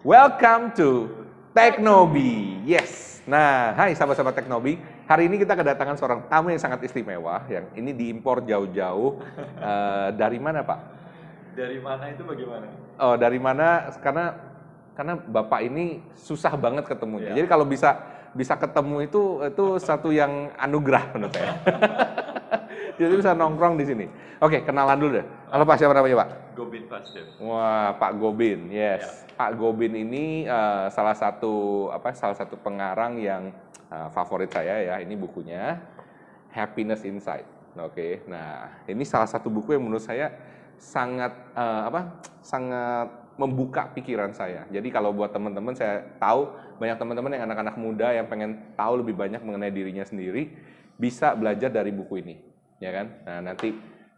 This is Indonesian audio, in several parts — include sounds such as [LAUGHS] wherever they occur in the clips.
Welcome to Teknobi. Yes. Nah, hai sahabat-sahabat Teknobi. Hari ini kita kedatangan seorang tamu yang sangat istimewa. Yang ini diimpor jauh-jauh. [LAUGHS] Eh, dari mana, Pak? Dari mana itu bagaimana? Oh, dari mana? Karena karena Bapak ini susah banget ketemunya. Iya. Jadi kalau bisa bisa ketemu itu itu [LAUGHS] satu yang anugerah menurut saya. [LAUGHS] Jadi bisa nongkrong di sini. Oke, kenalan dulu deh. Halo Pak, siapa namanya Pak? Gobin Pasdev. Wah, Pak Gobin, yes. Pak Gobin ini eh, salah satu apa? Salah satu pengarang yang eh, favorit saya ya. Ini bukunya Happiness Inside. Oke, nah ini salah satu buku yang menurut saya sangat eh, apa? Sangat membuka pikiran saya. Jadi kalau buat teman-teman saya tahu banyak teman-teman yang anak-anak muda yang pengen tahu lebih banyak mengenai dirinya sendiri bisa belajar dari buku ini, ya kan? Nah nanti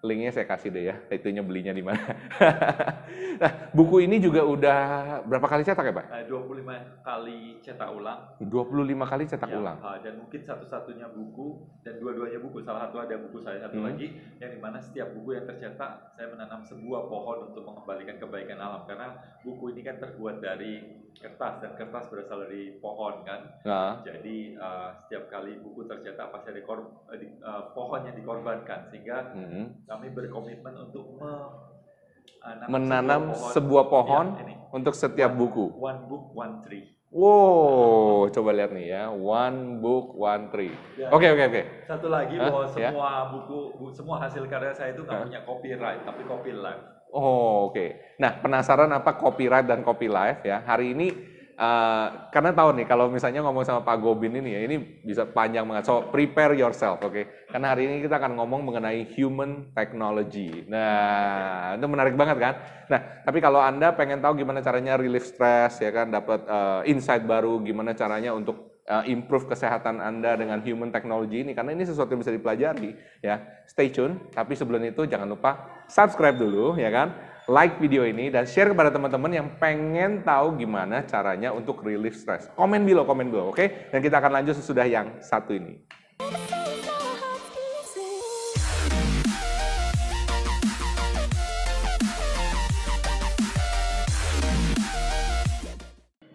linknya saya kasih deh ya, itunya belinya di mana. [LAUGHS] nah, buku ini juga udah berapa kali cetak ya Pak? Nah, 25 kali cetak ulang. 25 kali cetak Ya, ulang. ah, dan mungkin satu-satunya buku dan dua-duanya buku. Salah satu ada buku saya satu Hmm. lagi yang di mana setiap buku yang tercetak saya menanam sebuah pohon untuk mengembalikan kebaikan alam karena buku ini kan terbuat dari kertas dan kertas berasal dari pohon kan. Nah, Jadi ah, setiap kali buku tercetak pasti ada kor- eh, di- ah, pohon yang dikorbankan sehingga mm, kami berkomitmen untuk me- menanam sebuah sebuah pohon Ya, ini. untuk setiap buku. One book, one tree. Wow, coba lihat nih ya, one book, one tree. Ya. Oke oke oke. Satu lagi Hah? bahwa Ya. semua buku, bu- semua hasil karya saya itu nggak punya copyright, tapi copyright. Oh, oke. Nah, penasaran apa copyright dan copyright ya? Hari ini eh, karena tahu nih kalau misalnya ngomong sama Pak Gobin ini ya, ini bisa panjang banget. So, prepare yourself, oke? Karena hari ini kita akan ngomong mengenai human technology. Nah, itu menarik banget kan? Nah, tapi kalau Anda pengen tahu gimana caranya relief stress ya kan, dapat eh, insight baru, gimana caranya untuk eh, improve kesehatan Anda dengan human technology ini karena ini sesuatu yang bisa dipelajari ya. Stay tune, tapi sebelum itu jangan lupa subscribe dulu ya kan. Like video ini dan share kepada teman-teman yang pengen tahu gimana caranya untuk relief stress. Komen below, komen below, oke? Dan kita akan lanjut sesudah yang satu ini.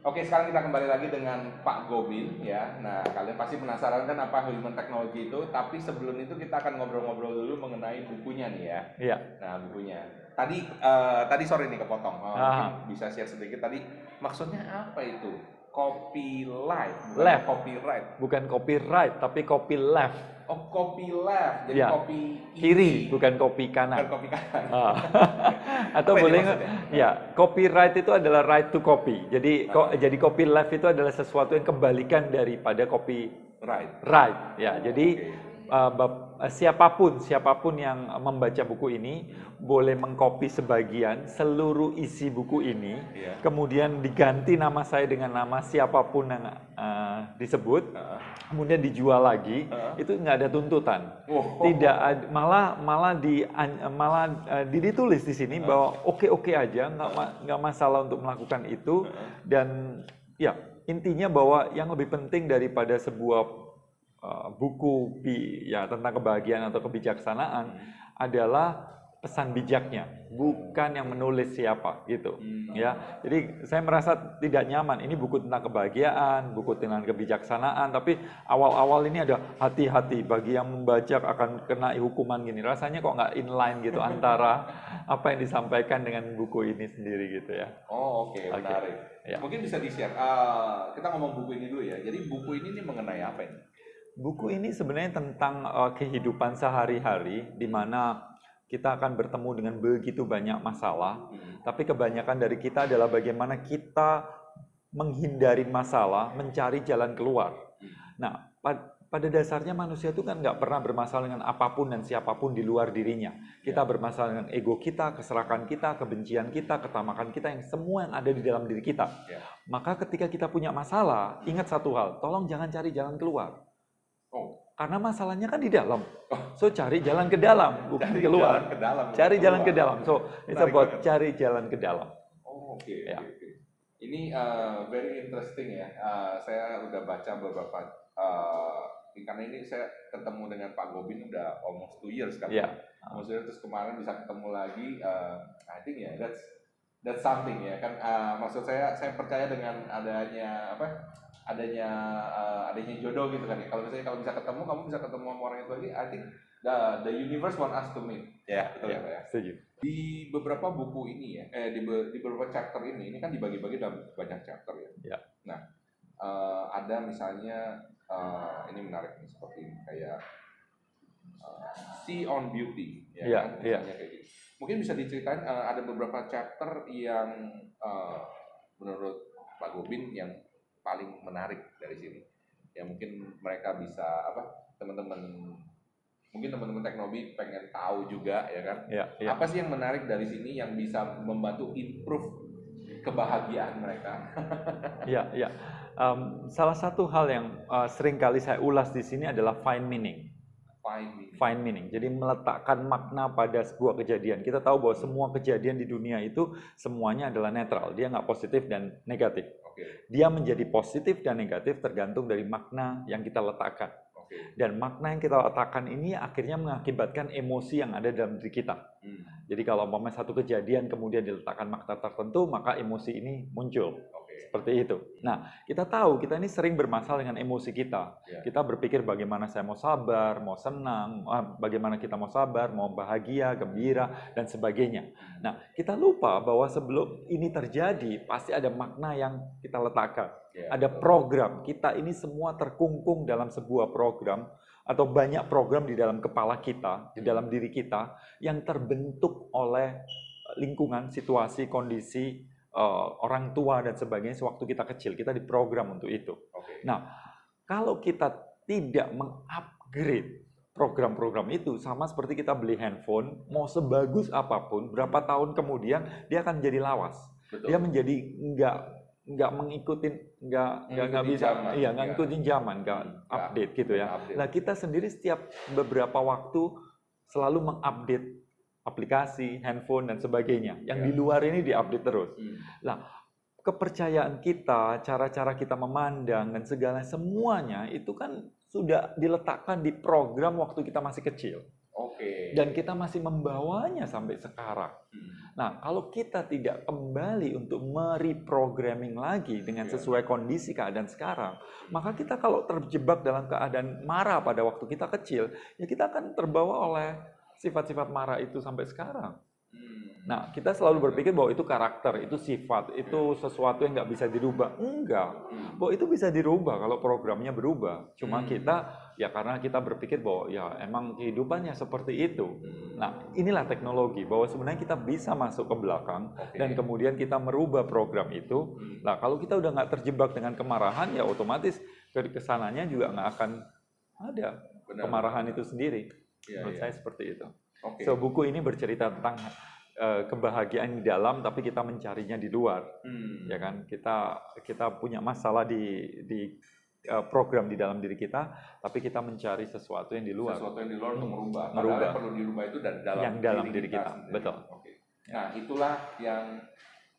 Oke, sekarang kita kembali lagi dengan Pak Gobin ya. Nah, kalian pasti penasaran kan apa human technology itu, tapi sebelum itu kita akan ngobrol-ngobrol dulu mengenai bukunya nih ya. Iya. Nah, bukunya. Tadi eh, tadi sore nih kepotong. Oh, Ah. bisa share sedikit tadi maksudnya apa itu? Copyright, bukan Left. copyright. Bukan copyright, tapi copy left. Oh, copy left. Jadi Iya. copy Kiri, bukan copy bukan kanan. copy kanan. Ah. [LAUGHS] [LAUGHS] Atau Apa boleh maksudnya? ya copyright itu adalah right to copy. Jadi ko- jadi copy left itu adalah sesuatu yang kebalikan daripada copy Right. right. Ya, jadi Oke. Uh, bap- uh, siapa pun siapa pun yang membaca buku ini boleh mengcopy sebagian seluruh isi buku ini, Iya. kemudian diganti nama saya dengan nama siapa pun yang uh, disebut, Ah. kemudian dijual lagi, Ah. itu nggak ada tuntutan. Wow. Tidak malah malah di malah uh, di- ditulis di sini bahwa oke oke aja nggak ma- nggak masalah untuk melakukan itu dan ya intinya bahwa yang lebih penting daripada sebuah uh, buku bi- ya tentang kebahagiaan atau kebijaksanaan adalah pesan bijaknya bukan yang menulis siapa gitu Hmm. ya jadi saya merasa tidak nyaman ini buku tentang kebahagiaan buku tentang kebijaksanaan tapi awal-awal ini ada hati-hati bagi yang membaca akan kena hukuman gini rasanya kok nggak inline gitu [LAUGHS] antara apa yang disampaikan dengan buku ini sendiri gitu ya Oh, oke, Oke. menarik. Ya. Mungkin bisa di-share. Eh, kita ngomong buku ini dulu ya. Jadi buku ini nih mengenai apa ini? Buku ini sebenarnya tentang uh, kehidupan sehari-hari di mana kita akan bertemu dengan begitu banyak masalah Hmm. tapi kebanyakan dari kita adalah bagaimana kita menghindari masalah, mencari jalan keluar. Nah, pa- pada dasarnya manusia itu kan nggak pernah bermasalah dengan apa pun dan siapa pun di luar dirinya. Kita bermasalah dengan ego kita, keserakan kita, kebencian kita, ketamakan kita, yang semua yang ada di dalam diri kita. Ya. Maka ketika kita punya masalah, ingat satu hal, tolong jangan cari jalan keluar. Oh, Karena masalahnya kan di dalam. So cari jalan ke dalam, [LAUGHS] bukan cari keluar. jalan ke dalam. Cari bukan jalan ke keluar. dalam. So, it's Menarik about banget. cari jalan ke dalam. Oh, oke. Ya. oke, oke. Ini uh, very interesting ya. Uh, saya udah baca beberapa uh, karena ini saya ketemu dengan Pak Gobin udah almost two years kan. Ya. Almost two years, terus kemarin bisa ketemu lagi. uh, I think ya that's that's something ya kan uh, maksud saya saya percaya dengan adanya apa adanya uh, adanya jodoh gitu kan ya. Kalau misalnya kalau bisa ketemu kamu bisa ketemu sama orang itu lagi. I think the the universe want us to meet. Ya, betul ya, Pak ya. setuju. di beberapa buku ini ya eh di, be- di beberapa chapter ini ini kan dibagi-bagi dalam banyak chapter ya. Ya. nah uh, ada misalnya uh, ini menarik nih seperti ini kayak uh, see on beauty. Ya Iya, kan iya. misalnya kayak gitu. Mungkin bisa diceritain uh, ada beberapa chapter yang uh, menurut Pak Gobin yang paling menarik dari sini ya mungkin mereka bisa apa teman-teman mungkin teman-teman teknobi pengen tahu juga ya kan Ya, ya. apa sih yang menarik dari sini yang bisa membantu improve kebahagiaan mereka? [LAUGHS] Ya, ya. Em, salah satu hal yang uh, sering kali saya ulas di sini adalah find meaning. Find meaning. Find meaning. Jadi meletakkan makna pada sebuah kejadian. Kita tahu bahwa semua kejadian di dunia itu semuanya adalah netral. Dia nggak positif dan negatif. Oke, Dia menjadi positif dan negatif tergantung dari makna yang kita letakkan. Dan makna yang kita letakkan ini akhirnya mengakibatkan emosi yang ada dalam diri kita. Hmm, Jadi kalau umpamanya satu kejadian kemudian diletakkan makna tertentu, maka emosi ini muncul. Oke. Seperti itu. Nah, kita tahu kita ini sering bermasalah dengan emosi kita. Ya. Kita berpikir bagaimana saya mau sabar, mau senang, ah, bagaimana kita mau sabar, mau bahagia, gembira, dan sebagainya. Nah, kita lupa bahwa sebelum ini terjadi, pasti ada makna yang kita letakkan. Ya, Ada program. Kita ini semua terkungkung dalam sebuah program atau banyak program di dalam kepala kita, di dalam diri kita yang terbentuk oleh lingkungan, situasi, kondisi eh, orang tua dan sebagainya sewaktu kita kecil. Kita diprogram untuk itu. Oke. Nah, kalau kita tidak mengupgrade program-program itu sama seperti kita beli handphone, mau sebagus apa pun, berapa tahun kemudian dia akan jadi lawas Betul. dia menjadi nggak nggak mengikutin nggak nggak bisa zaman, iya nggak ya. ngikutin zaman nggak Nggak update gitu ya update. nah kita sendiri setiap beberapa waktu selalu mengupdate aplikasi handphone dan sebagainya. Yang Ya. di luar ini diupdate terus. Hmm, kepercayaan kita cara-cara kita memandang dan segala semuanya itu kan sudah diletakkan di program waktu kita masih kecil. Oke. dan kita masih membawanya sampai sekarang. Hmm, Nah, kalau kita tidak kembali untuk mereprogramming lagi dengan Iya. sesuai kondisi keadaan sekarang, maka kita kalau terjebak dalam keadaan marah pada waktu kita kecil, ya kita akan terbawa oleh sifat-sifat marah itu sampai sekarang. hmm. Nah, kita selalu berpikir bahwa itu karakter, itu sifat, itu sesuatu yang nggak bisa dirubah. Enggak, Hmm, bahwa itu bisa dirubah kalau programnya berubah. Cuma Hmm. kita, ya karena kita berpikir bahwa ya emang kehidupannya seperti itu. hmm. Nah, inilah teknologi bahwa sebenarnya kita bisa masuk ke belakang dan kemudian kita merubah program itu. Hmm, Nah, kalau kita udah nggak terjebak dengan kemarahan, ya otomatis ke ke sananya juga nggak akan ada benar. kemarahan itu sendiri. Iya, Menurut iya. saya seperti itu. Oke. So, buku ini bercerita tentang eh, kebahagiaan di dalam, tapi kita mencarinya di luar, Hmm, ya kan? Kita kita punya masalah di di eh, program di dalam diri kita, tapi kita mencari sesuatu yang di luar. Sesuatu yang di luar untuk merubah. Padahal Merubah. yang perlu dirubah itu dari dalam Yang dalam diri kita, sendiri. betul. Oke. Nah, itulah yang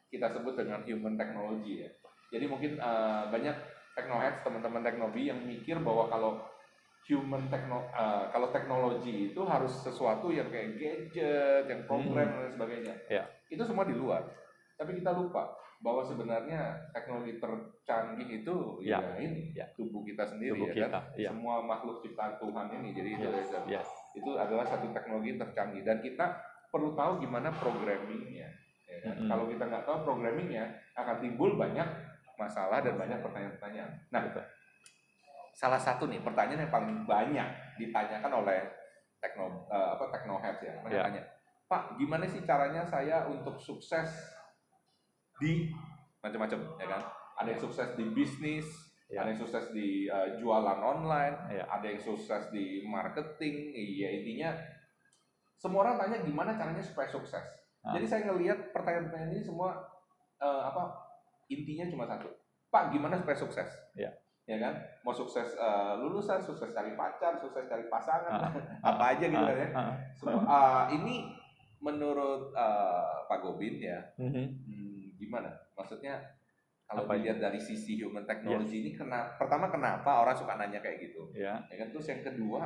kita sebut dengan human technology ya. Jadi mungkin eh, banyak technoheads, teman-teman teknobi yang mikir bahwa kalau human techno eh, kalau teknologi itu harus sesuatu yang kayak gadget, yang program dan sebagainya. Ya. Itu semua di luar. Tapi kita lupa bahwa sebenarnya teknologi tercanggih itu ya, Ya. ini Ya. tubuh kita sendiri Tubuh ya kita, kan. ya. Semua makhluk ciptaan Tuhan ini. Jadi itu Yes, yes. itu adalah satu teknologi tercanggih dan kita perlu tahu gimana programmingnya. ya kan? Mm-mm. Kalau kita nggak tahu programmingnya akan timbul banyak masalah dan banyak pertanyaan-pertanyaan. Nah, Betul. Salah satu nih pertanyaan yang paling banyak ditanyakan oleh tekno eh, apa teknoheads ya, mereka Ya. tanya, Pak, gimana sih caranya saya untuk sukses di macam-macam, ya kan? Ada yang sukses di bisnis, Ya. ada yang sukses di eh, jualan online, Ya. ada yang sukses di marketing, iya intinya semua orang tanya gimana caranya supaya sukses. Ah. Jadi saya ngelihat pertanyaan-pertanyaan ini semua eh, apa intinya cuma satu, Pak gimana supaya sukses? Ya. Ya kan, mau sukses eh, lulusan, sukses cari pacar, sukses cari pasangan, Ah, [LAUGHS] apa aja gitu kan ya. Ah, Semua, eh, ini menurut eh, Pak Gobin ya, mhm. hmm, gimana? Maksudnya kalau Apa dilihat dari sisi human technology ini, kena, pertama kenapa orang suka nanya kayak gitu? Ya, ya kan terus yang kedua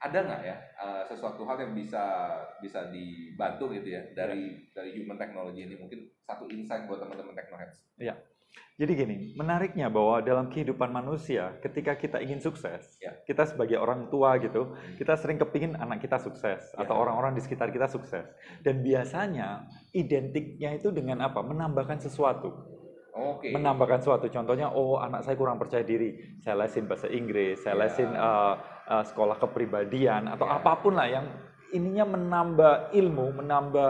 ada nggak ya uh, sesuatu hal yang bisa bisa dibantu gitu ya dari dari human technology ini mungkin satu insight buat teman-teman technoheads. Iya. Jadi gini, menariknya bahwa dalam kehidupan manusia, ketika kita ingin sukses, Ya. kita sebagai orang tua gitu, kita sering kepingin anak kita sukses Ya. atau orang-orang di sekitar kita sukses. Dan biasanya identiknya itu dengan apa? Menambahkan sesuatu. Oke. menambahkan sesuatu. Contohnya, oh anak saya kurang percaya diri, saya lesin bahasa Inggris, saya Ya. lesin uh, uh, sekolah kepribadian atau Ya. apa pun lah yang ininya menambah ilmu, menambah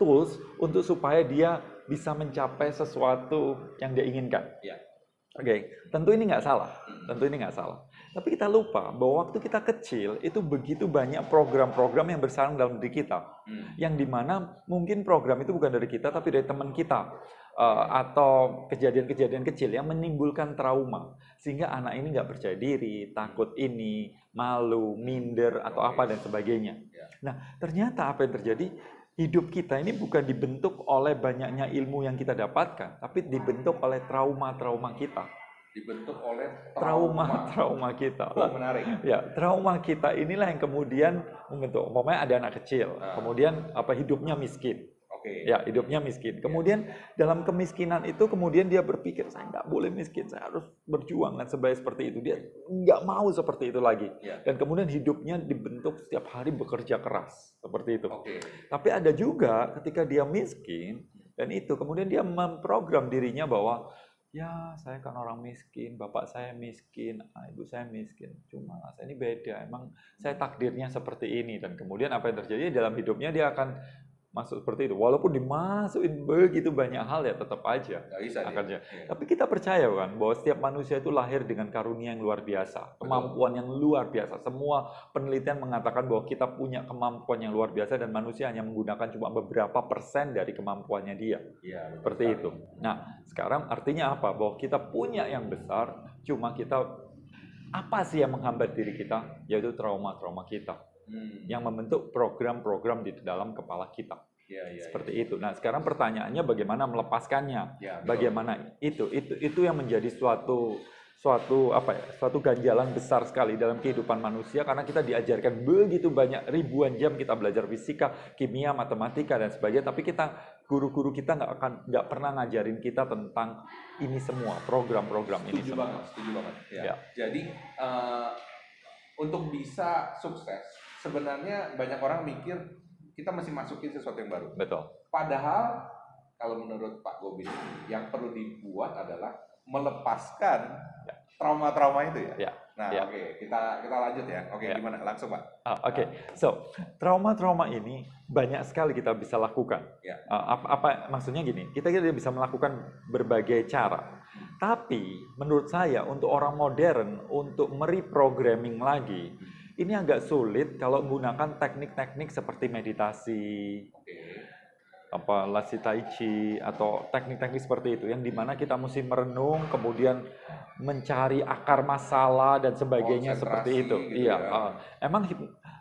tools untuk supaya dia bisa mencapai sesuatu yang dia inginkan. Ya. Oke, tentu ini nggak salah, tentu ini nggak salah. Tapi kita lupa bahwa waktu kita kecil itu begitu banyak program-program yang bersarang dalam diri kita Hmm. yang di mana mungkin program itu bukan dari kita tapi dari teman kita Uh, atau kejadian-kejadian kecil yang menimbulkan trauma sehingga anak ini nggak percaya diri, takut ini, malu, minder atau apa dan sebagainya. Ya. Nah ternyata apa yang terjadi hidup kita ini bukan dibentuk oleh banyaknya ilmu yang kita dapatkan, tapi dibentuk oleh trauma-trauma kita, Dibentuk oleh trauma-trauma kita. Oh, menarik. Ya, trauma kita inilah yang kemudian membentuk. Umpamanya ada anak kecil, Ah. kemudian apa hidupnya miskin. Oke. Ya, hidupnya miskin. Kemudian dalam kemiskinan itu kemudian dia berpikir saya nggak boleh miskin, saya harus berjuang dan sebaik seperti itu. Dia nggak mau seperti itu lagi. Ya. Dan kemudian hidupnya dibentuk setiap hari bekerja keras seperti itu. Oke. Tapi ada juga ketika dia miskin dan itu kemudian dia memprogram dirinya bahwa ya saya kan orang miskin, bapak saya miskin, ah, ibu saya miskin. Cuma saya ini beda, emang saya takdirnya seperti ini dan kemudian apa yang terjadi dalam hidupnya dia akan masuk seperti itu. Walaupun dimasukin begitu banyak hal ya tetap aja bisa akan ya. Iya. Tapi kita percaya kan bahwa setiap manusia itu lahir dengan karunia yang luar biasa, kemampuan yang luar biasa. Semua penelitian mengatakan bahwa kita punya kemampuan yang luar biasa dan manusia hanya menggunakan cuma beberapa persen dari kemampuannya dia. Iya, betul Seperti sekali. itu. Nah, sekarang artinya apa? Bahwa kita punya yang besar, cuma kita apa sih yang menghambat diri kita? Yaitu trauma-trauma kita Hmm. yang membentuk program-program di dalam kepala kita. Iya, iya. Seperti itu. Nah, sekarang pertanyaannya bagaimana melepaskannya? Ya, betul. bagaimana itu itu itu yang menjadi suatu suatu apa ya suatu ganjalan besar sekali dalam kehidupan manusia karena kita diajarkan begitu banyak ribuan jam kita belajar fisika kimia matematika dan sebagainya tapi kita guru-guru kita nggak akan nggak pernah ngajarin kita tentang ini semua program-program ini Setuju semua banget, setuju banget. Ya. Ya. Jadi eh, untuk bisa sukses, sebenarnya banyak orang mikir kita masih masukin sesuatu yang baru. betul Padahal kalau menurut Pak Gobin, yang perlu dibuat adalah melepaskan trauma-trauma itu ya. Ya. Nah, Ya. oke, kita kita lanjut ya. Oke, Ya. gimana? Langsung Pak. Ah, Oke, so trauma-trauma ini banyak sekali kita bisa lakukan. Ya. Ah, apa, apa maksudnya gini? Kita kita bisa melakukan berbagai cara. Tapi menurut saya untuk orang modern untuk mereprogramming lagi ini agak sulit kalau menggunakan teknik-teknik seperti meditasi, apa lasi tai chi atau teknik-teknik seperti itu yang di mana kita mesti merenung kemudian mencari akar masalah dan sebagainya seperti itu. Gitu iya. ya. ah. emang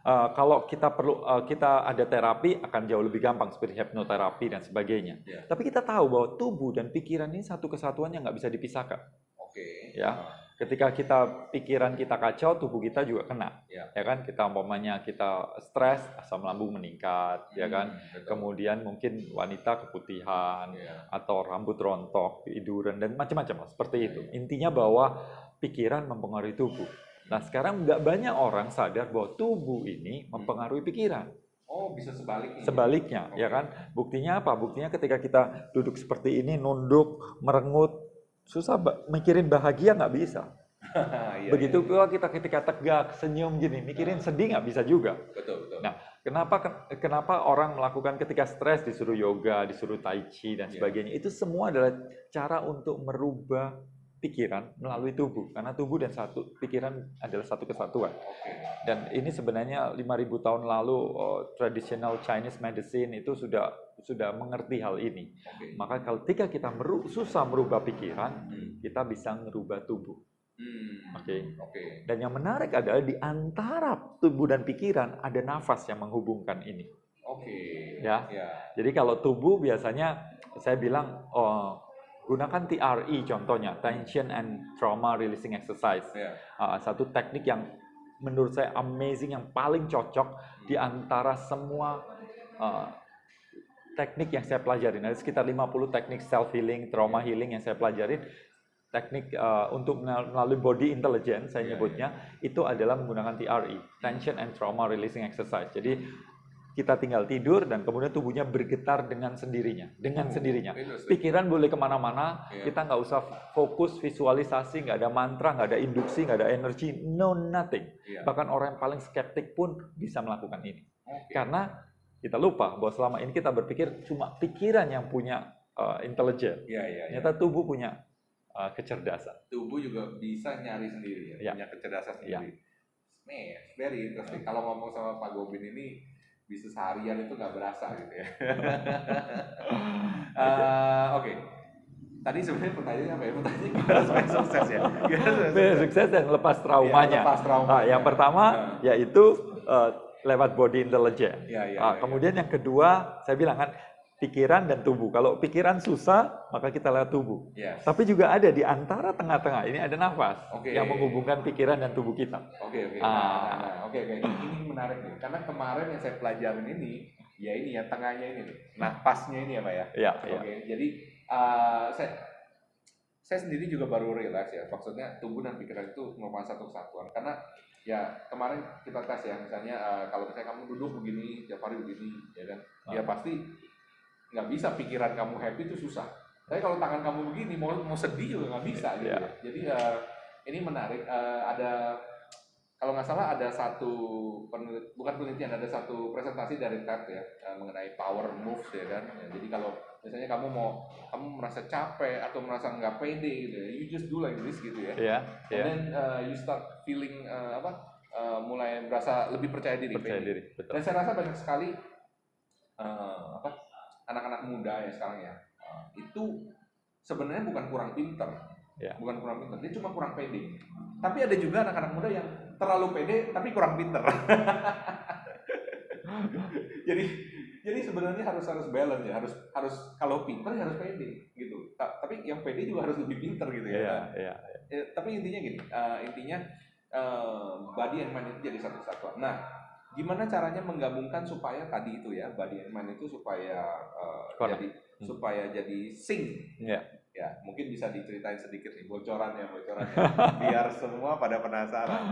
ah, kalau kita perlu ah, kita ada terapi akan jauh lebih gampang seperti hipnoterapi dan sebagainya. Iya. Tapi kita tahu bahwa tubuh dan pikiran ini satu kesatuan yang nggak bisa dipisahkan. Oke. Ya. Ah, Ketika kita pikiran kita kacau, tubuh kita juga kena. Ya. Ya kan? Kita umpamanya kita stres, asam lambung meningkat, ya kan? hmm, betul. Kemudian mungkin wanita keputihan Iya. atau rambut rontok, tiduran dan macam-macam seperti itu. Iya, iya. Intinya bahwa pikiran mempengaruhi tubuh. Nah sekarang nggak banyak orang sadar bahwa tubuh ini mempengaruhi pikiran. Oh, bisa sebaliknya. Sebaliknya, ya kan? Buktinya apa? Buktinya ketika kita duduk seperti ini, nunduk, merengut, susah mikirin bahagia nggak bisa. [LAUGHS] Iya, Begitu iya. pula kita ketika tegak, senyum gini, mikirin sedih nggak bisa juga. Betul, betul. Nah, Kenapa kenapa orang melakukan ketika stres disuruh yoga, disuruh tai chi dan Iya. sebagainya? Itu semua adalah cara untuk merubah pikiran melalui tubuh karena tubuh dan satu pikiran adalah satu kesatuan. Oke. Dan ini sebenarnya 5000 tahun lalu oh, traditional Chinese medicine itu sudah sudah mengerti hal ini. Oke. Maka kalau ketika kita meru- susah merubah pikiran, Hmm. kita bisa merubah tubuh. Hmm. Oke. Oke. Dan yang menarik adalah di antara tubuh dan pikiran ada nafas yang menghubungkan ini. Oke. Ya. Ya. Jadi kalau tubuh biasanya saya bilang oh, gunakan TRE contohnya, tension and trauma releasing exercise. Ya. Uh, satu teknik yang menurut saya amazing yang paling cocok di antara semua uh, teknik yang saya pelajarin. Ada sekitar 50 teknik self healing, trauma healing yang saya pelajarin. Teknik uh, untuk melalui body intelligence saya Iya, nyebutnya itu adalah menggunakan TRE, tension and trauma releasing exercise. Jadi kita tinggal tidur dan kemudian tubuhnya bergetar dengan sendirinya, dengan Oh, sendirinya. Pikiran boleh ke mana-mana, Iya. kita nggak usah fokus visualisasi, nggak ada mantra, nggak ada induksi, nggak ada energi, no nothing. Iya. Bahkan orang yang paling skeptik pun bisa melakukan ini. Oke. Karena kita lupa bahwa selama ini kita berpikir cuma pikiran yang punya uh, intelijen. Iya, iya, iya. Ternyata tubuh punya uh, kecerdasan. tubuh juga bisa nyari sendiri ya, Iya. punya kecerdasan Iya. sendiri. Man, very interesting. Kalau ngomong sama Pak Gobin ini bisa seharian itu nggak berasa gitu ya. [LAUGHS] Eh, Oke, tadi sebenarnya pertanyaannya apa ya? Pertanyaannya gimana supaya sukses ya? Gimana sukses? dan lepas traumanya. Iya, lepas traumanya. Nah, yang pertama Nah. yaitu uh, lewat body intelligence. Iya, iya, Ah, iya, kemudian yang kedua, saya bilang kan pikiran dan tubuh. Kalau pikiran susah, maka kita lewat tubuh. Yes. Tapi juga ada di antara tengah-tengah ini ada nafas Oke. yang menghubungkan pikiran dan tubuh kita. Oke oke. Ah. Nah, nah, nah, oke oke. Ini menarik nih. Karena kemarin yang saya pelajarin ini, ya ini ya tengahnya ini nih. Nafasnya ini ya Pak ya. Ya, ya. Oke. Jadi uh, saya saya sendiri juga baru relax ya. Maksudnya tubuh dan pikiran itu merupakan satu kesatuan. Karena ya kemarin kita tes ya misalnya uh, kalau misalnya kamu duduk begini tiap hari begini ya kan ya Ah. pasti nggak bisa pikiran kamu happy itu susah tapi kalau tangan kamu begini mau mau sedih juga nggak bisa gitu Iya. ya jadi uh, ini menarik Uh, ada kalau nggak salah ada satu penelit- bukan penelitian ada satu presentasi dari TED ya uh, mengenai power moves ya kan Ya, jadi kalau misalnya kamu mau kamu merasa capek atau merasa nggak pede gitu ya you just do like this gitu ya Ya, and ya. then uh, you start feeling uh, apa uh, mulai merasa lebih percaya diri Percaya pede. diri, betul. dan saya rasa banyak sekali uh, apa anak-anak muda ya sekarang ya uh, itu sebenarnya bukan kurang pinter Ya. bukan kurang pinter dia cuma kurang pede tapi ada juga anak-anak muda yang terlalu pede tapi kurang pinter [LAUGHS] jadi jadi sebenarnya harus harus balance ya harus harus kalau pinter ya harus pede gitu Ta- tapi yang pede juga harus lebih pinter gitu ya Iya, iya. Eh, tapi intinya gini, eh, intinya eh, body and mind itu jadi satu kesatuan. Nah, gimana caranya menggabungkan supaya tadi itu ya body and mind itu supaya Correct. jadi Hmm. supaya jadi sync. Iya. Ya, mungkin bisa diceritain sedikit nih bocorannya, bocorannya, [LAUGHS] biar semua pada penasaran.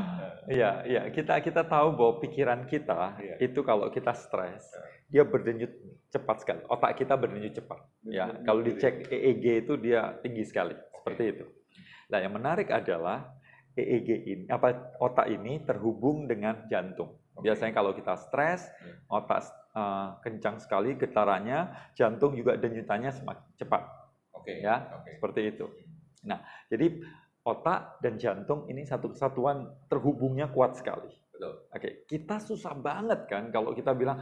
Iya, iya. Kita kita tahu bahwa pikiran kita Iya. itu kalau kita stres, Iya. dia berdenyut cepat sekali. Otak kita berdenyut cepat. Ya, Berdenyut kalau gitu dicek EEG itu dia tinggi sekali, seperti itu. Nah, yang menarik adalah EEG ini, apa otak ini terhubung dengan jantung. Oke. Biasanya kalau kita stres, Iya. otak eh, kencang sekali getarannya, jantung juga denyutannya semakin cepat. Oke, Ya, oke. seperti itu. Nah, jadi otak dan jantung ini satu kesatuan terhubungnya kuat sekali. Betul. Oke, kita susah banget kan kalau kita bilang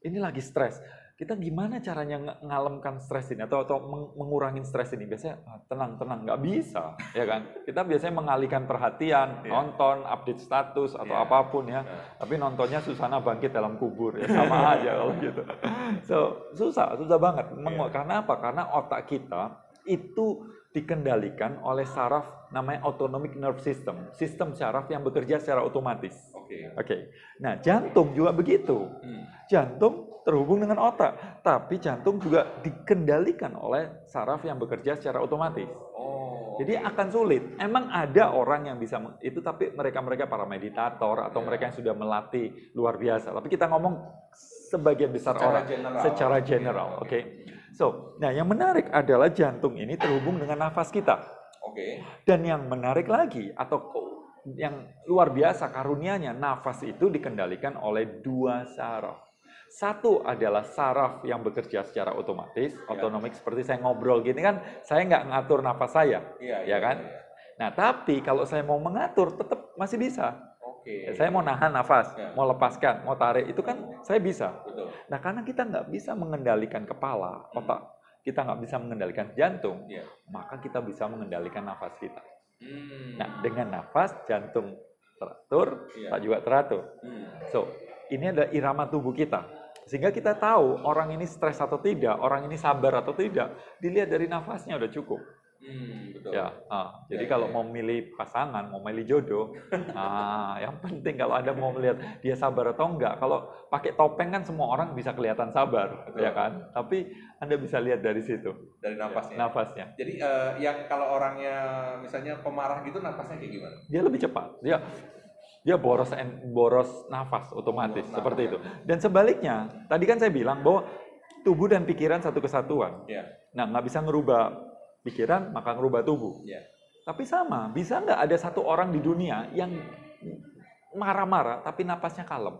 ini lagi stres. Kita gimana caranya nge- ngalemkan stres ini atau atau meng- mengurangin stres ini? Biasanya "Ah, tenang tenang nggak bisa, ya kan? Kita biasanya mengalihkan perhatian, Iya. nonton, update status atau Iya. apa pun ya. Nah, Tapi nontonnya Susana bangkit dalam kubur ya sama [LAUGHS] aja kalau gitu. So susah, susah banget. Iya. Karena apa? Karena otak kita itu dikendalikan oleh saraf namanya autonomic nerve system, sistem saraf yang bekerja secara otomatis. Oke. Oke. Nah, jantung juga begitu. Hmm. Jantung terhubung dengan otak, tapi jantung juga dikendalikan oleh saraf yang bekerja secara otomatis. Oh. Jadi akan sulit. Emang ada orang yang bisa itu tapi mereka-mereka para meditator atau Iya. mereka yang sudah melatih luar biasa. Tapi kita ngomong sebagian besar Secara orang general. secara Iya, general, oke. oke. So, nah yang menarik adalah jantung ini terhubung dengan nafas kita. Oke. Dan yang menarik lagi atau yang luar biasa karunianya nafas itu dikendalikan oleh dua saraf. Satu adalah saraf yang bekerja secara otomatis, Ya. otonomik seperti saya ngobrol gini kan, saya nggak ngatur nafas saya. Iya, Ya kan? Nah, tapi kalau saya mau mengatur, tetap masih bisa. Oke. Saya mau nahan nafas, Ya. mau lepaskan, mau tarik, itu kan saya bisa. Betul. Nah, karena kita nggak bisa mengendalikan kepala, otak, kita nggak bisa mengendalikan jantung, Iya. maka kita bisa mengendalikan nafas kita. Hmm. Nah, dengan nafas, jantung teratur, Iya. otak juga teratur. Hmm. So, ini adalah irama tubuh kita. Sehingga kita tahu orang ini stres atau tidak, orang ini sabar atau tidak, dilihat dari nafasnya udah cukup. Hmm, betul. Ya, ah, jadi Ya, kalau ya, mau milih pasangan, mau milih jodoh, nah [LAUGHS] yang penting kalau Anda mau melihat dia sabar atau enggak, kalau pakai topeng kan semua orang bisa kelihatan sabar, Betul. ya kan? Tapi Anda bisa lihat dari situ dari nafasnya. ya, nafasnya. Jadi eh, yang kalau orangnya misalnya pemarah gitu nafasnya kayak gimana? Dia lebih cepat. Dia dia boros en- boros nafas otomatis Boros seperti nafas, itu. Dan sebaliknya, tadi kan saya bilang bahwa tubuh dan pikiran satu kesatuan. Ya. Nah, nggak bisa ngerubah pikiran, maka ngerubah tubuh. Ya. Tapi sama, bisa nggak ada satu orang di dunia yang marah-marah tapi napasnya kalem?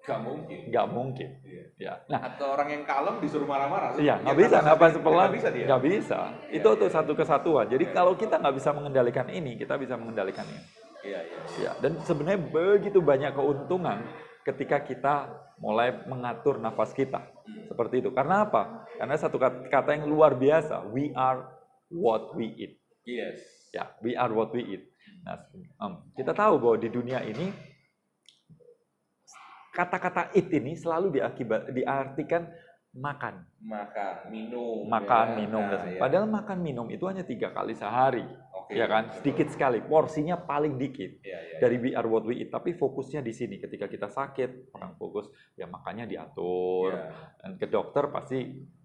Gak mungkin. Nggak mungkin. Iya. Ya. Nah, Atau orang yang kalem disuruh marah-marah. iya nggak bisa napas ya, pelan, nggak bisa dia. nggak bisa. Iya, Itu tuh iya. satu kesatuan. Jadi Iya. kalau kita nggak bisa mengendalikan ini, kita bisa mengendalikan ini. Iya, iya. Ya. Dan sebenarnya begitu banyak keuntungan ketika kita mulai mengatur nafas kita seperti itu. Karena apa? Karena satu kat- kata yang luar biasa. We are what we eat. Yes. Ya, we are what we eat. Nah, kita tahu bahwa di dunia ini kata-kata eat ini selalu diakibat diartikan makan, Makan, minum. makan, ya. minum. Nah, iya. Padahal makan minum itu hanya tiga kali sehari, Oke. ya kan? Sedikit sekali, porsinya paling dikit Iya, iya. dari we are what we eat. Tapi fokusnya di sini. Ketika kita sakit, orang fokus ya makannya diatur. Iya. Dan ke dokter pasti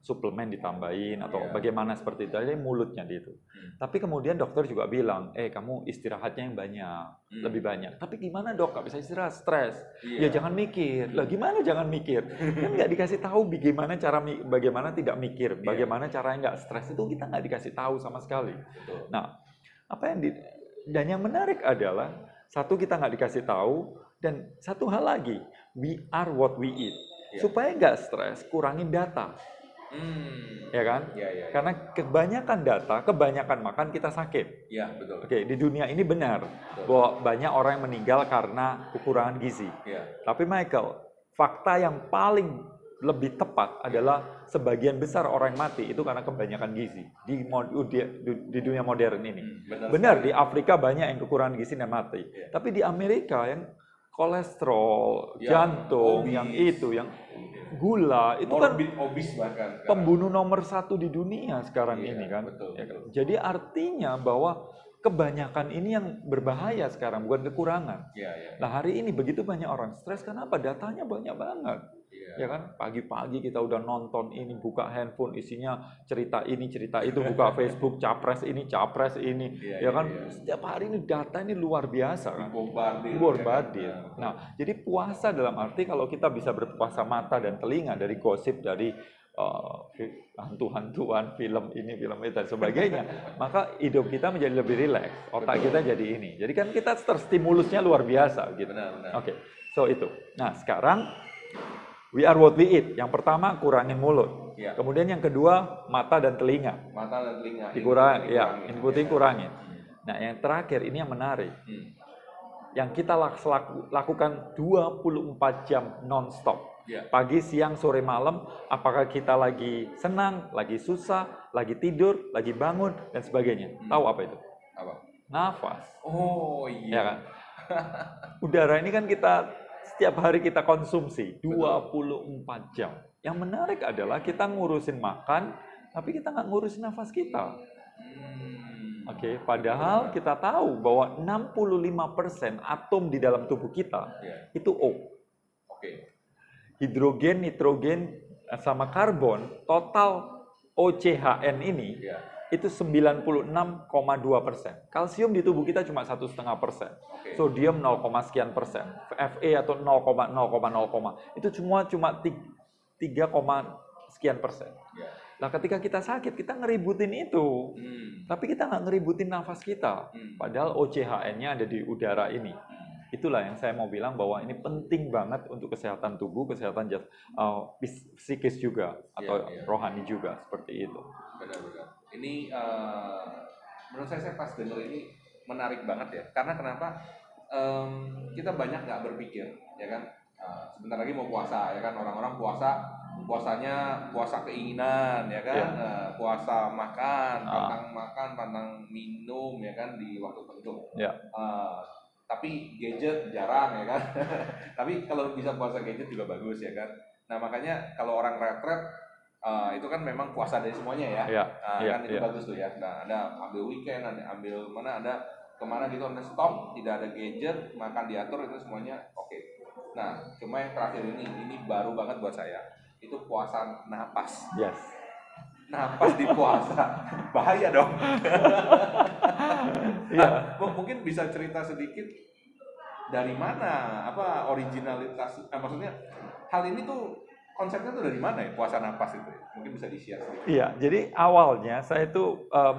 suplemen ditambahin atau Iya. bagaimana seperti itu. Jadi mulutnya di itu. Hmm. Tapi kemudian dokter juga bilang, eh kamu istirahatnya yang banyak, Hmm. lebih banyak. Tapi gimana dok? Gak bisa istirahat, stres. Iya. Ya jangan mikir. Lah gimana jangan mikir? Kan nggak dikasih tahu bagaimana cara bagaimana tidak mikir, Iya. bagaimana caranya nggak stres itu kita nggak dikasih tahu sama sekali. Betul. Nah, apa yang di, dan yang menarik adalah satu kita nggak dikasih tahu dan satu hal lagi, we are what we eat. Iya. Supaya nggak stres, kurangin data, Hmm. ya kan? Iya, iya. iya. Karena kebanyakan data, kebanyakan makan kita sakit. Iya, betul. Oke, di dunia ini benar bahwa banyak orang yang meninggal karena kekurangan gizi. Iya. Tapi Michael, fakta yang paling lebih tepat adalah sebagian besar orang yang mati itu karena kebanyakan gizi di, di, di dunia modern ini. Hmm, benar. Benar, sekali. di Afrika banyak yang kekurangan gizi dan mati. Iya. Tapi di Amerika yang kolesterol, Yang jantung, obes. yang itu, yang gula, itu kan obes bahkan. sekarang. pembunuh nomor satu di dunia sekarang Iya, ini kan. betul, Ya kan? betul. Jadi artinya bahwa kebanyakan ini yang berbahaya sekarang, bukan kekurangan. Iya, iya. Nah hari ini begitu banyak orang stres, kenapa? Datanya banyak banget. Iya. Ya kan, pagi-pagi kita udah nonton ini, buka handphone, isinya cerita ini, cerita itu, buka [LAUGHS] Facebook, capres ini, capres ini. Iya, ya iya, kan, iya. setiap hari ini data ini luar biasa kan. Bombardir. Bombardir. ya kan? Nah, jadi puasa dalam arti kalau kita bisa berpuasa mata dan telinga dari gosip, dari uh, hantu-hantuan, film ini, film itu, dan sebagainya, [LAUGHS] maka hidup kita menjadi lebih rileks, otak Betul. kita jadi ini. Jadi kan kita terstimulusnya luar biasa gitu. Benar, benar. Oke, so itu. Nah, sekarang we are what we eat. Yang pertama kurangin mulut. Iya. Kemudian yang kedua mata dan telinga. Mata dan telinga. Dikurang, Input, ya, inputin Iya. kurangin. Nah, yang terakhir ini yang menarik. Hmm. Yang kita lak- lakukan 24 jam non-stop. Iya. Pagi, siang, sore, malam, apakah kita lagi senang, lagi susah, lagi tidur, lagi bangun, dan sebagainya. Hmm. Tahu apa itu? Apa? Nafas. Oh Ya iya. kan? Udara ini kan kita setiap hari kita konsumsi 24 jam. Yang menarik adalah kita ngurusin makan, tapi kita nggak ngurusin nafas kita. Hmm. Oke, padahal kita tahu bahwa 65% atom di dalam tubuh kita Iya. itu O. Oke. Hidrogen, nitrogen, eh, sama karbon, total OCHN ini Iya. Itu 96,2 persen. Kalsium di tubuh kita cuma satu setengah persen. Sodium 0, sekian persen. Fe atau 0,0,0, itu semua cuma 3, sekian persen. Nah ketika kita sakit, kita ngeributin itu. Hmm. Tapi kita nggak ngeributin nafas kita. Hmm. Padahal OCHN-nya ada di udara ini. Itulah yang saya mau bilang bahwa ini penting banget untuk kesehatan tubuh, kesehatan jas- uh, pis- psikis juga atau Iya, iya. rohani juga seperti itu. Benar-benar. Ini eh, menurut saya saya pas denger ini menarik banget ya. Karena kenapa? Em, kita banyak nggak berpikir, ya kan? Eh, sebentar lagi mau puasa, ya kan? Orang-orang puasa, puasanya puasa keinginan, ya kan? Iya. Eh, puasa makan, Ah. pantang makan, pantang minum, ya kan? Di waktu tertentu. Ya. Eh, tapi gadget jarang, ya kan? [LAUGHS] tapi kalau bisa puasa gadget juga bagus, ya kan? Nah makanya kalau orang retret uh, itu kan memang puasa dari semuanya ya. Iya, Nah, iya, kan itu iya. bagus tuh ya. Nah, ada ambil weekend, ada ambil mana ada ke mana gitu anda stop, tidak ada gadget, makan diatur itu semuanya oke. Nah, cuma yang terakhir ini, ini baru banget buat saya. Itu puasa napas. Yes. Napas di puasa, [LAUGHS] bahaya dong. [LAUGHS] Nah, m- mungkin bisa cerita sedikit dari mana, apa originalitas, eh, maksudnya hal ini tuh konsepnya tuh dari mana ya puasa napas itu? ya? Mungkin bisa di-share sedikit. Iya, jadi awalnya saya itu em,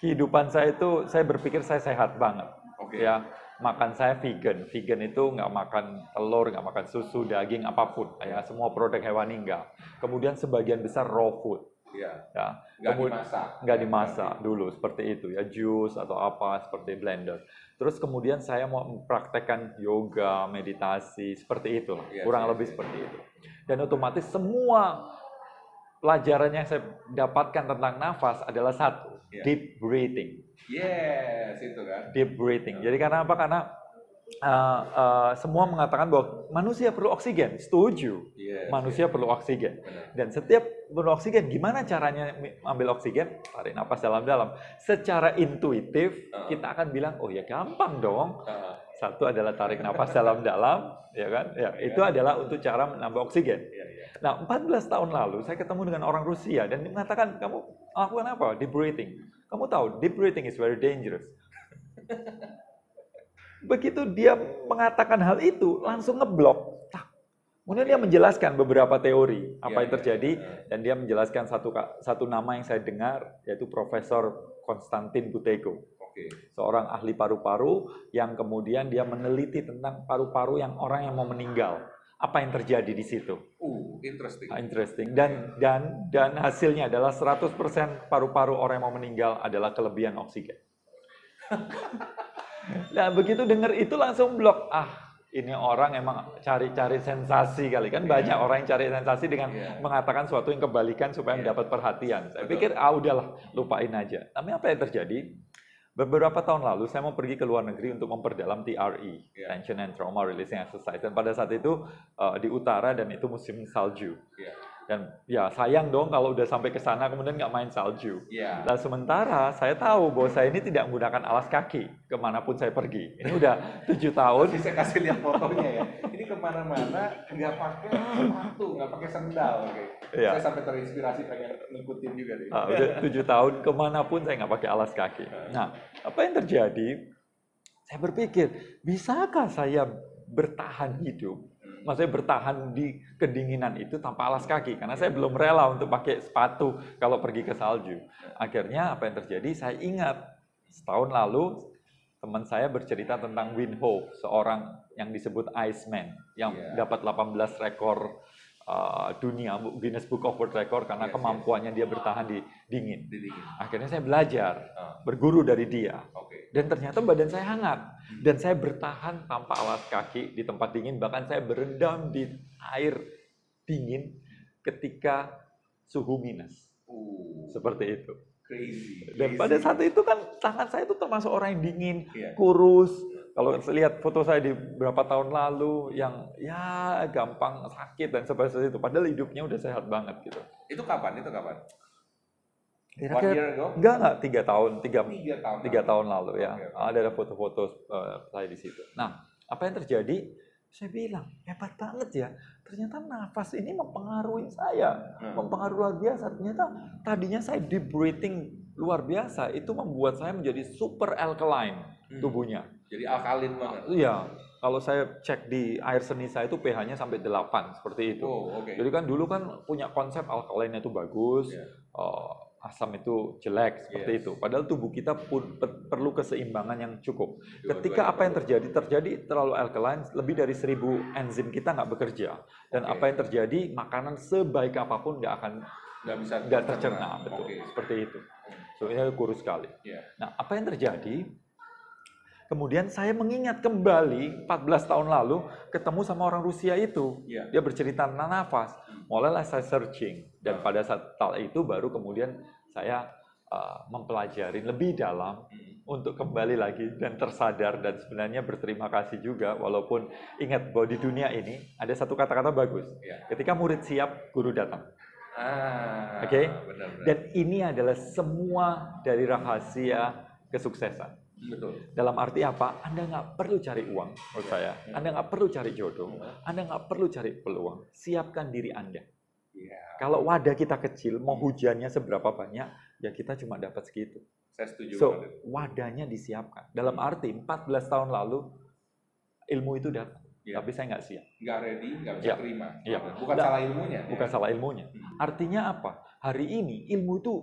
kehidupan saya itu saya berpikir saya sehat banget. Oke. Ya, makan saya vegan. Vegan itu nggak makan telur, nggak makan susu, daging apa pun. Ya, semua produk hewani nggak. Kemudian sebagian besar raw food. Iya. Ya, Nggak Kemud- dimasak. nggak dimasak dulu seperti itu ya, jus atau apa seperti blender. Terus kemudian saya mau mempraktekkan yoga, meditasi seperti itu. Iya, kurang iya, lebih iya. seperti itu. Dan otomatis semua pelajaran yang saya dapatkan tentang nafas adalah satu, Iya. deep breathing. Yes, itu kan. Deep breathing. Jadi karena apa? Karena uh, uh, semua mengatakan bahwa manusia perlu oksigen. Setuju. Yes, Manusia yes. perlu oksigen. Benar. Dan setiap perlu oksigen, gimana caranya ambil oksigen? Tarik napas dalam-dalam. Secara intuitif, Uh-uh. kita akan bilang, oh ya gampang dong. Ah, Satu adalah tarik napas dalam-dalam, ya kan? Ya, itu adalah untuk cara menambah oksigen. iya, iya. Nah, 14 tahun lalu saya ketemu dengan orang Rusia dan dia mengatakan, kamu lakukan apa? Deep breathing. Kamu tahu, deep breathing is very dangerous. Begitu dia mengatakan hal itu, langsung ngeblok. Kemudian dia menjelaskan beberapa teori apa Iya, yang terjadi dan dia menjelaskan satu satu nama yang saya dengar yaitu Profesor Konstantin Buteyko, Oke. seorang ahli paru-paru yang kemudian dia meneliti tentang paru-paru yang orang yang mau meninggal. Apa yang terjadi di situ? Uh, interesting. Ah, Interesting. Dan dan dan hasilnya adalah 100% paru-paru orang yang mau meninggal adalah kelebihan oksigen. [LAUGHS] nah, begitu dengar itu langsung blok. Ah, ini orang emang cari-cari sensasi kali kan banyak orang yang cari sensasi dengan Iya. mengatakan suatu yang kebalikan supaya Iya. mendapat perhatian. Saya Betul. pikir ah udahlah, lupain aja. Tapi apa yang terjadi? Beberapa tahun lalu saya mau pergi ke luar negeri untuk memperdalam TRE, Iya. Tension and Trauma Releasing Exercise. Dan pada saat itu eh, di utara dan itu musim salju. Iya. Dan ya sayang dong kalau udah sampai ke sana kemudian nggak main salju. Iya. Nah sementara saya tahu bahwa saya ini tidak menggunakan alas kaki ke mana pun saya pergi. Ini udah tujuh tahun. Saya kasih lihat fotonya ya. Ke mana-mana nggak pakai sepatu, nggak pakai sendal. Oke. Iya. Saya sampai terinspirasi pengen ngikutin juga deh. Ah, udah tujuh tahun ke mana pun saya nggak pakai alas kaki. Nah apa yang terjadi? Saya berpikir bisakah saya bertahan hidup? Maksudnya bertahan di kedinginan itu tanpa alas kaki karena saya belum rela untuk pakai sepatu kalau pergi ke salju. Akhirnya apa yang terjadi? Saya ingat setahun lalu teman saya bercerita tentang Win Ho, seorang yang disebut Iceman yang Iya. dapat 18 rekor uh, dunia Guinness Book of World Record karena Yes, yes. kemampuannya dia bertahan di dingin. Di dingin. Akhirnya saya belajar, Ah, berguru dari dia. Oke. Dan ternyata badan saya hangat. Dan saya bertahan tanpa alas kaki di tempat dingin. Bahkan saya berendam di air dingin ketika suhu minus. Uh, Seperti itu. crazy. Dan crazy. pada saat itu kan tangan saya itu termasuk orang yang dingin, Iya. kurus. Kalau lihat foto saya di beberapa tahun lalu yang ya gampang sakit dan seperti itu. Padahal hidupnya udah sehat banget gitu. Itu kapan? Itu kapan? One year ago? enggak enggak tiga tahun, tiga, Tiga tahun. tiga tahun lalu ya. Oke. Ada ada foto-foto eh, saya di situ. Nah, apa yang terjadi? Saya bilang hebat banget ya. Ternyata nafas ini mempengaruhi saya, Hmm. mempengaruhi luar biasa. Ternyata tadinya saya deep breathing luar biasa itu membuat saya menjadi super alkaline Hmm. tubuhnya. Jadi alkalin banget. Iya, kalau saya cek di air seni saya itu pH-nya sampai 8 seperti itu. Oh, oke. Jadi kan dulu kan punya konsep alkaline itu bagus, Iya. eh, asam itu jelek seperti Yes. itu. Padahal tubuh kita pun per- perlu keseimbangan yang cukup. Dua-duanya Ketika apa yang perlu. terjadi terjadi terlalu alkaline, lebih dari 1000 enzim kita nggak bekerja. Dan Oke. apa yang terjadi, makanan sebaik apa pun nggak akan Nggak bisa nggak tercerna, betul. Oke. Seperti itu. So ini kurus sekali. Iya. Nah, apa yang terjadi? Kemudian saya mengingat kembali 14 tahun lalu ketemu sama orang Rusia itu. Iya. Dia bercerita tentang nafas. Mulailah saya searching dan pada saat itu baru kemudian saya uh, mempelajari lebih dalam Hmm. untuk kembali lagi dan tersadar dan sebenarnya berterima kasih juga walaupun ingat bahwa di dunia ini ada satu kata-kata bagus. Iya. Ketika murid siap, guru datang. Ah, Oke. benar-benar. Dan ini adalah semua dari rahasia kesuksesan. Betul. Dalam arti apa? Anda nggak perlu cari uang, menurut Ya, saya. ya. Anda nggak perlu cari jodoh. Ya. Anda nggak perlu cari peluang. Siapkan diri Anda. Iya, Kalau wadah kita kecil, mau hujannya seberapa banyak, ya kita cuma dapat segitu. saya setuju So, wadahnya disiapkan. Dalam arti 14 tahun lalu, ilmu itu datang. Iya. Tapi saya nggak siap. Nggak ready, nggak bisa Iya. terima. Iya. Bukan Nggak- salah ilmunya. Bukan ya. salah ilmunya. Hmm. Artinya apa? Hari ini ilmu itu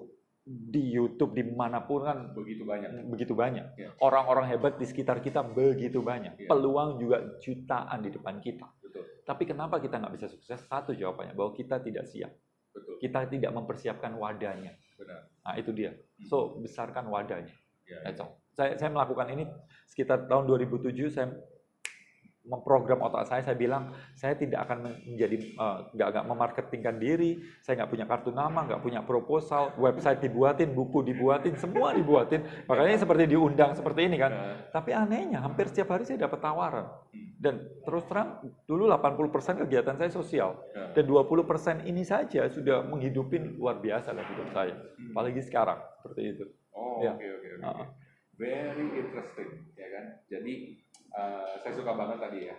di YouTube di mana pun kan Begitu banyak. begitu banyak. Iya. Orang-orang hebat di sekitar kita begitu banyak. Iya. Peluang juga jutaan di depan kita. Betul. Tapi kenapa kita nggak bisa sukses? Satu jawabannya bahwa kita tidak siap. Betul. Kita tidak mempersiapkan wadahnya. Benar. Nah itu dia. So besarkan wadahnya. Ya, That's all. Saya, saya melakukan ini sekitar tahun 2007. Saya memprogram otak saya. Saya bilang saya tidak akan men- menjadi eh, nggak nggak memarketingkan diri. Saya nggak punya kartu nama, nggak punya proposal, website dibuatin, buku dibuatin, semua dibuatin. Makanya seperti diundang seperti ini kan. Nah, Tapi anehnya hampir setiap hari saya dapat tawaran. Hmm. Dan terus terang dulu 80% kegiatan saya sosial nah. dan 20% ini saja sudah menghidupin luar biasa lah hidup saya. Hmm. Apalagi sekarang seperti itu. Oh, Ya. oke oke oke. Very interesting, ya kan? Jadi eh, saya suka banget tadi ya.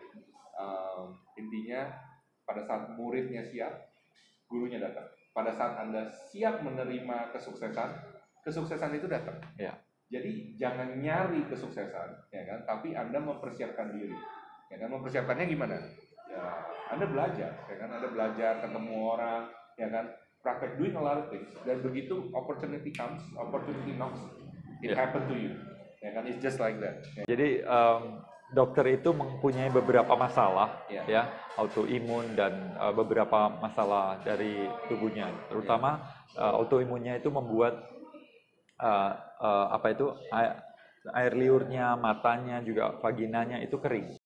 Em, intinya pada saat muridnya siap, gurunya datang. Pada saat anda siap menerima kesuksesan, kesuksesan itu datang. Ya. Jadi jangan nyari kesuksesan, ya kan? Tapi anda mempersiapkan diri, ya kan? Mempersiapkannya gimana? Ya, anda belajar, ya kan? Anda belajar ketemu orang, ya kan? Praktek doing a lot of things. Dan begitu opportunity comes, opportunity knocks, it Ya. happen to you, ya kan? It's just like that. ya. Jadi em, dokter itu mempunyai beberapa masalah Ya. ya autoimun dan eh, beberapa masalah dari tubuhnya. Terutama eh, autoimunnya itu membuat eh, eh, apa itu air, air liurnya, matanya juga vaginanya itu kering.